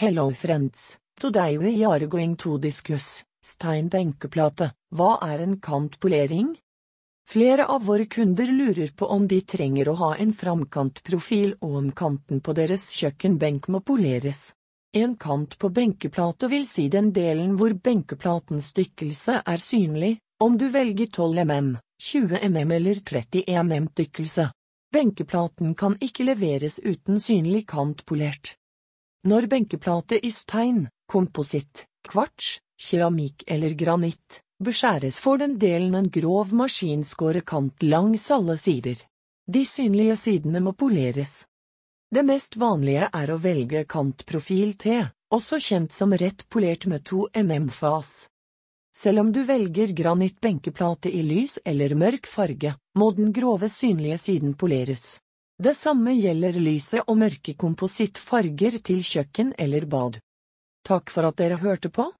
Hello friends, today we are going to discuss steinbenkeplate. Hva er en kantpolering? Flere av våre kunder lurer på om de trenger å ha en framkantprofil og om kanten på deres kjøkkenbenk må poleres. En kant på benkeplate vil si den delen hvor benkeplatens stykkelse er synlig, om du velger 12 mm, 20 mm eller 30 mm dykkelse. Benkeplaten kan ikke leveres uten synlig kant polert. Når benkeplate i stein, kompositt, kvarts, keramikk eller granitt, beskjæres får den delen en grov maskinskåret kant langs alle sider. De synlige sidene må poleres. Det mest vanlige er å velge kantprofil T, også kjent som rett polert med 2 mm-fas. Selv om du velger granittbenkeplate i lys eller mørk farge, må den grove synlige siden poleres. Det samme gjelder lyse og mørke komposittfarger til kjøkken eller bad. Takk for at dere hørte på.